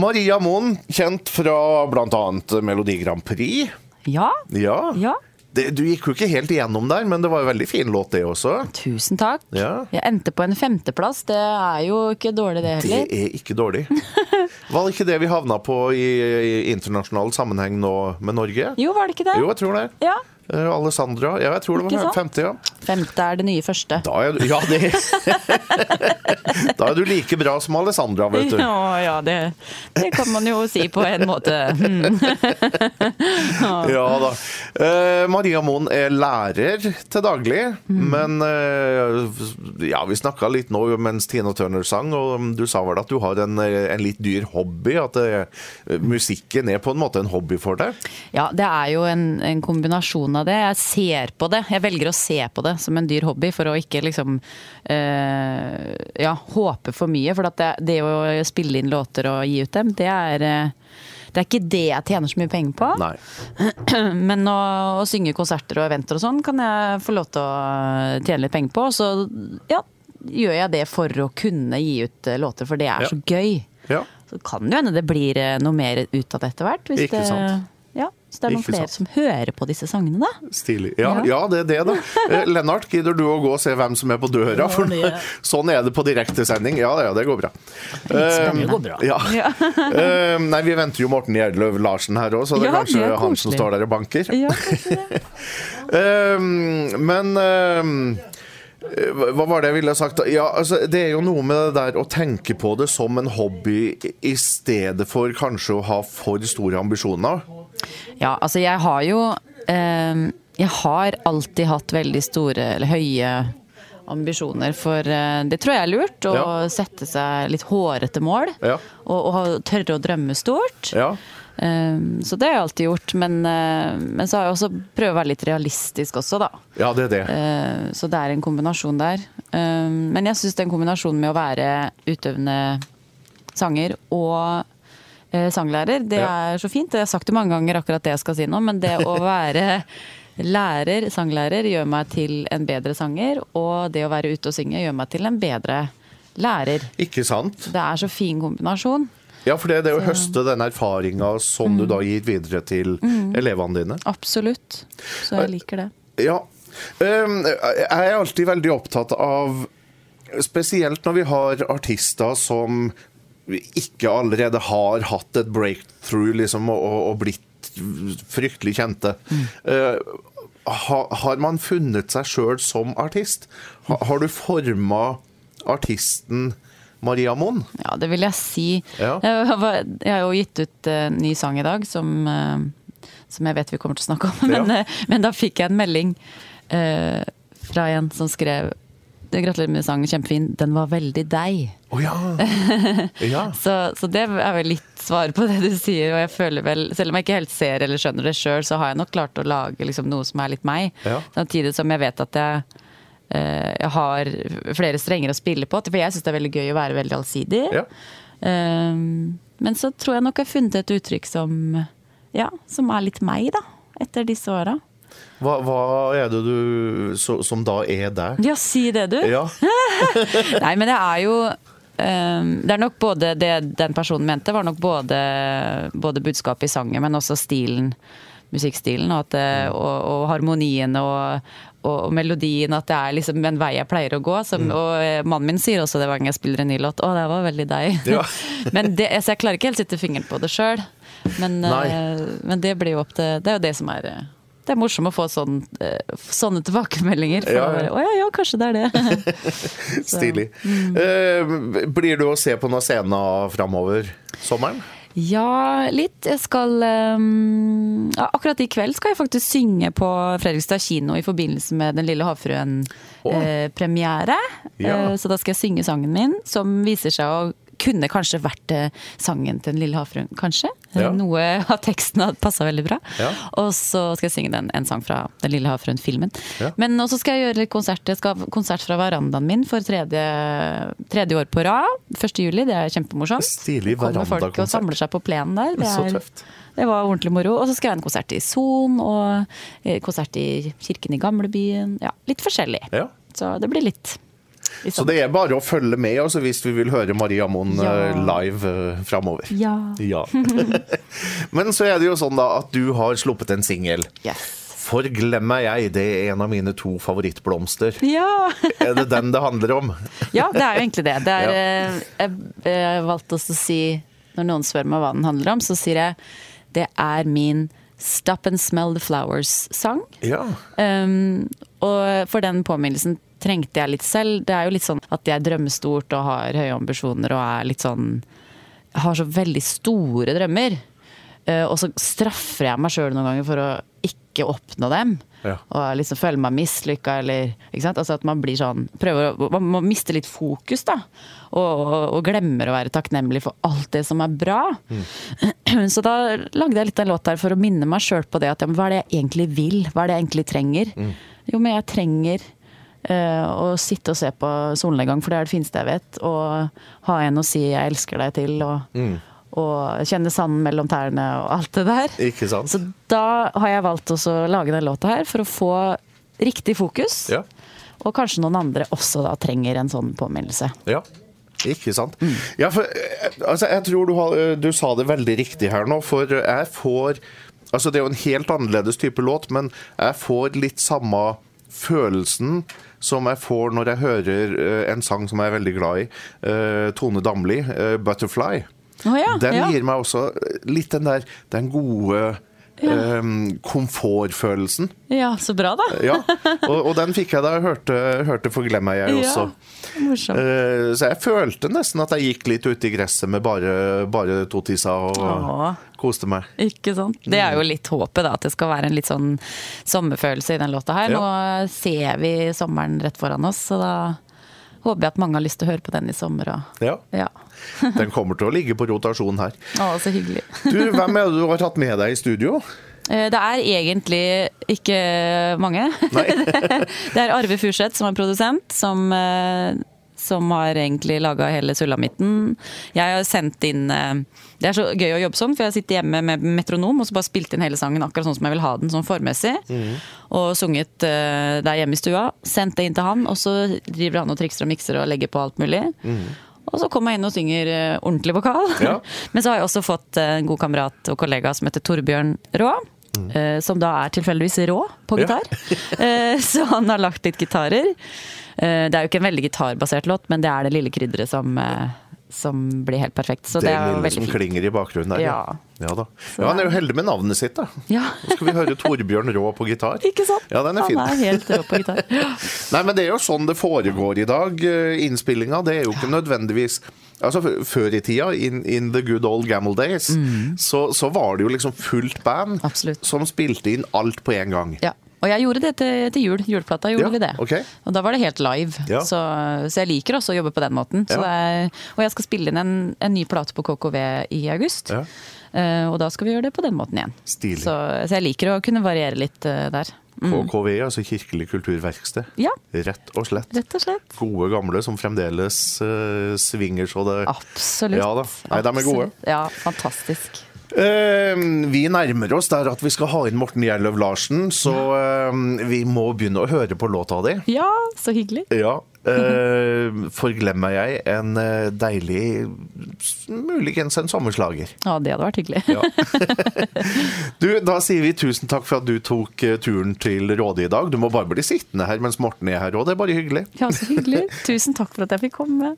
Maria Moen, kjent fra bl.a. Melodi Grand Prix. Ja. Ja. Ja. Det, du gikk jo ikke helt igjennom der, men det var en veldig fin låt, det også. Tusen takk. Ja. Jeg endte på en femteplass. Det er jo ikke dårlig, det heller. Det er ikke dårlig. Var det ikke det vi havna på i, i internasjonal sammenheng nå med Norge? Jo, var det ikke det? Jo, jeg tror det. Ja. Eh, Alessandra. Ja, jeg tror det var femte, ja. Femte er det nye første. Da er du, ja, det Da er du like bra som Alessandra, vet du. Ja, ja det, det kan man jo si på en måte. Hmm. Ja da. Eh, Maria Moen er lærer til daglig, Mm. men eh, ja, vi snakka litt nå mens Tina Turner sang, og du sa vel at du har en, eh, en litt dyr hobby? At det, musikken er på en måte en hobby for deg? Ja, det er jo en, en kombinasjon av det. Jeg ser på det. Jeg velger å se på det som en dyr hobby for å ikke liksom eh, ja, håpe for mye. For at det, det å spille inn låter og gi ut dem, det er eh, det er ikke det jeg tjener så mye penger på. Nei. Men å, å synge konserter og eventer og sånn kan jeg få lov til å tjene litt penger på. Så ja, gjør jeg det for å kunne gi ut eh, låter, for det er Ja. så gøy. Ja. Så kan det jo hende det blir noe mer ut av det etter hvert. Hvis Ikke det, sant. Ja, så det er noen Ikke flere sant. som hører på disse sangene, da. Stilig. Ja, Ja. ja, det er det, da. Eh, Lennart, gidder du å gå og se hvem som er på døra? For det- sånn er det på direktesending. Ja, ja, det går bra. Eh, Det går bra. Ja. Eh, nei, vi venter jo Morten Gjerdløv Larsen her òg, så det er Ja, kanskje det er han som står der og banker. Ja, det. Ehm, men ehm, hva var det jeg ville sagt? Ja, altså, det er jo noe med det der å tenke på det som en hobby i stedet for kanskje å ha for store ambisjoner. Ja, altså jeg har jo eh, Jeg har alltid hatt veldig store, eller høye ambisjoner, for eh, det tror jeg er lurt. Å Ja. sette seg litt hårete mål. Ja. Og, og tørre å drømme stort. Ja. Eh, så det har jeg alltid gjort. Men, uh, men så har jeg også prøvd å være litt realistisk også, da. ja, det er det. Uh, Så det er en kombinasjon der. Eh, Men jeg syns den kombinasjonen med å være utøvende sanger og uh, sanglærer, det Ja. er så fint. Jeg har sagt det mange ganger, akkurat det jeg skal si nå, men det å være lærer, sanglærer, gjør meg til en bedre sanger. Og det å være ute og synge gjør meg til en bedre lærer. Ikke sant? Det er så fin kombinasjon. Ja, for det er jo å høste den erfaringa som du da gir videre til elevene dine. Absolutt. Så jeg liker det. Ja. Ehm, Jeg er alltid veldig opptatt av Spesielt når vi har artister som ikke allerede har hatt et breakthrough liksom, og, og- blitt fryktelig kjente. Eh, ha, har man funnet seg sjøl som artist? Ha, har du forma artisten Maria Moen? Ja, det vil jeg si. Ja. Jeg, har jo gitt ut en ny sang i dag som, eh, som jeg vet vi kommer til å snakke om. Men, ja. men da fikk jeg en melding uh, fra en som skrev Gratulerer med sangen, kjempefin. Den var veldig deg. Oh, ja. ja. Så, så det er vel litt svar på det du sier. Og jeg føler vel, selv om jeg ikke helt ser eller skjønner det sjøl, så har jeg nok klart å lage liksom noe som er litt meg. Samtidig som jeg vet at jeg, eh, jeg har flere strenger å spille på. For jeg syns det er veldig gøy å være veldig allsidig. Ja. Um, men så tror jeg nok jeg har funnet et uttrykk som, ja, som er litt meg, da. Etter disse åra. Hva, hva er det du som da er der? Ja, si det, du! Ja. Nei, men det er jo um, Det er nok både det den personen mente, var nok både, både budskapet i sangen, men også stilen. Musikkstilen og, at, det- og, og harmonien og, og, melodien. At det er liksom en vei jeg pleier å gå. Som, Og eh, mannen min sier også det hver gang jeg spiller en ny låt. 'Å, det var veldig deg'. Ja. men det, så jeg klarer ikke helt sitte fingeren på det sjøl. Men, eh, men det blir jo opp til Det er jo det som er eh, det er morsomt å få sånn, sånne tilbakemeldinger. For Ja, å være, Å ja, ja, kanskje det er det. Stilig. Eh, blir du å se på noen scener framover sommeren? Ja, litt. Jeg skal um, ja, Akkurat i kveld skal jeg faktisk synge på Fredrikstad kino i forbindelse med Den lille havfruen-premiere. Ja. så da skal jeg synge sangen min, som viser seg å kunne kanskje vært eh, sangen til Den lille havfruen, kanskje. Ja. Noe av teksten hadde passa veldig bra. Ja. Og så skal jeg synge den, en sang fra Den lille havfruen-filmen. Ja. Men også skal jeg gjøre konsert. Jeg skal ha konsert fra verandaen min for tredje, tredje år på rad. 1. juli, det er kjempemorsomt. Stilig Kommer folk og samler seg på plenen der. Det, Så er, tøft. det var ordentlig moro. Og så skal jeg ha en konsert i Son, og eh, konsert i kirken i gamlebyen. Ja, litt forskjellig. Ja. Så det blir litt. Så det er bare å følge med altså, hvis vi vil høre Maria Moen Ja. eh, live uh, framover. Ja. Ja. Men så er det jo sånn da at du har sluppet en singel. Yes. Forglemmer jeg, det er en av mine to favorittblomster. Ja. Er det den det handler om? ja, det er jo egentlig det. det er, Ja. eh, jeg, jeg valgte også å si Når noen spør meg hva den handler om, så sier jeg det er min Stop and Smell the Flowers-sang. Ja. Um, og for den påminnelsen trengte jeg litt selv. Det er jo litt sånn at jeg drømmer stort og har høye ambisjoner og er litt sånn Har så veldig store drømmer. Uh, og så straffer jeg meg sjøl noen ganger for å ikke oppnå dem. Ja. Og liksom føler meg mislykka eller ikke sant? Altså at man blir sånn prøver å, Man må miste litt fokus, da. Og, og, og glemmer å være takknemlig for alt det som er bra. Så da lagde jeg litt en låt der for å minne meg sjøl på det at ja, hva er det jeg egentlig vil? Hva er det jeg egentlig trenger? Jo, men jeg trenger eh, å sitte og se på solnedgang, for det er det fineste jeg vet. Og ha en å si 'jeg elsker deg' til, og, og kjenne sanden mellom tærne og alt det der. Ikke sant? Så da har jeg valgt å lage den låta her for å få riktig fokus. Ja. Og kanskje noen andre også da trenger en sånn påminnelse. Ja. Ikke sant? Ja, for eh, altså, jeg tror du, har, eh, du sa det veldig riktig her nå, for jeg får Altså, det er jo en helt annerledes type låt, men jeg får litt samme følelsen som jeg får når jeg hører eh, en sang som jeg er veldig glad i. eh, Tone Damli, eh, 'Butterfly'. Oh, ja, Den ja. gir meg også litt den der den gode eh, komfortfølelsen. Ja, så bra, da. Ja, og, og den fikk jeg da jeg hørte, hørte 'Forglemmer jeg' også. Ja, morsomt. Eh, Så jeg følte nesten at jeg gikk litt ute i gresset med bare, bare to tisser og Åh. koste meg. Ikke sant? Det er jo litt håpet, da. At det skal være en litt sånn sommerfølelse i den låta her. Nå ser vi sommeren rett foran oss, så da håper jeg at mange har lyst til å høre på den i sommer. Og, Ja, ja. Den kommer til å ligge på rotasjon her. Å, så hyggelig. Du, Hvem er det du har tatt med deg i studio? Eh, Det er egentlig ikke mange. det er Arve Furseth som er produsent, som, eh, som har egentlig laga hele sulamitten. Jeg har sendt inn eh, Det er så gøy å jobbe sånn, for jeg sitter hjemme med metronom og så bare spilt inn hele sangen akkurat sånn som jeg vil ha den, sånn formessig. Og sunget eh, der hjemme i stua. Sendt det inn til han, og så driver han og trikser og mikser og legger på alt mulig. Og så kommer jeg inn og synger eh, ordentlig vokal. Ja. Men så har jeg også fått en god kamerat og kollega som heter Torbjørn Eh, Som da er tilfeldigvis rå på Ja. gitar. Eh, Så han har lagt litt gitarer. Uh, Det er jo ikke en veldig gitarbasert låt, men det er det lille krydderet som, som blir helt perfekt. Så det, det er veldig som fint. klinger i bakgrunnen der. Ja. ja da. Ja, Han er jo heldig med navnet sitt, da. Ja, Nå skal vi høre Torbjørn Rå på gitar. ikke sant? Ja, den er fin. Han er helt rå på gitar. Nei, men det er jo sånn det foregår i dag. eh, Innspillinga. Det er jo ikke nødvendigvis Altså, Før i tida, in, in the good old gamble days, så, så var det jo liksom fullt band Mm. Absolutt. som spilte inn alt på en gang. Ja. Og jeg gjorde det til, til jul. Juleplata gjorde Ja, vi det. Okay. Og da var det helt live. Ja. Så, så jeg liker også å jobbe på den måten. Så Ja. er, og jeg skal spille inn en, en ny plate på KKV i august. Ja. Eh, og da skal vi gjøre det på den måten igjen. Stilig. Så, så jeg liker å kunne variere litt uh, der. KKV, altså Kirkelig kulturverksted. Ja, Rett og slett. rett og slett. Gode gamle som fremdeles uh, svinger så det Absolutt. Ja da. Nei, de er gode. Ja, fantastisk. Eh, vi nærmer oss der at vi skal ha inn Morten Gjerløv Larsen, så eh, vi må begynne å høre på låta di. Ja, så hyggelig. Ja. eh, forglemmer jeg en eh, deilig Muligens en sommerslager. Ja, det hadde vært hyggelig. Ja. du, da sier vi tusen takk for at du tok eh, turen til Råde i dag. Du må bare bli sittende her mens Morten er her òg, det er bare hyggelig. Ja, så hyggelig. Tusen takk for at jeg fikk komme.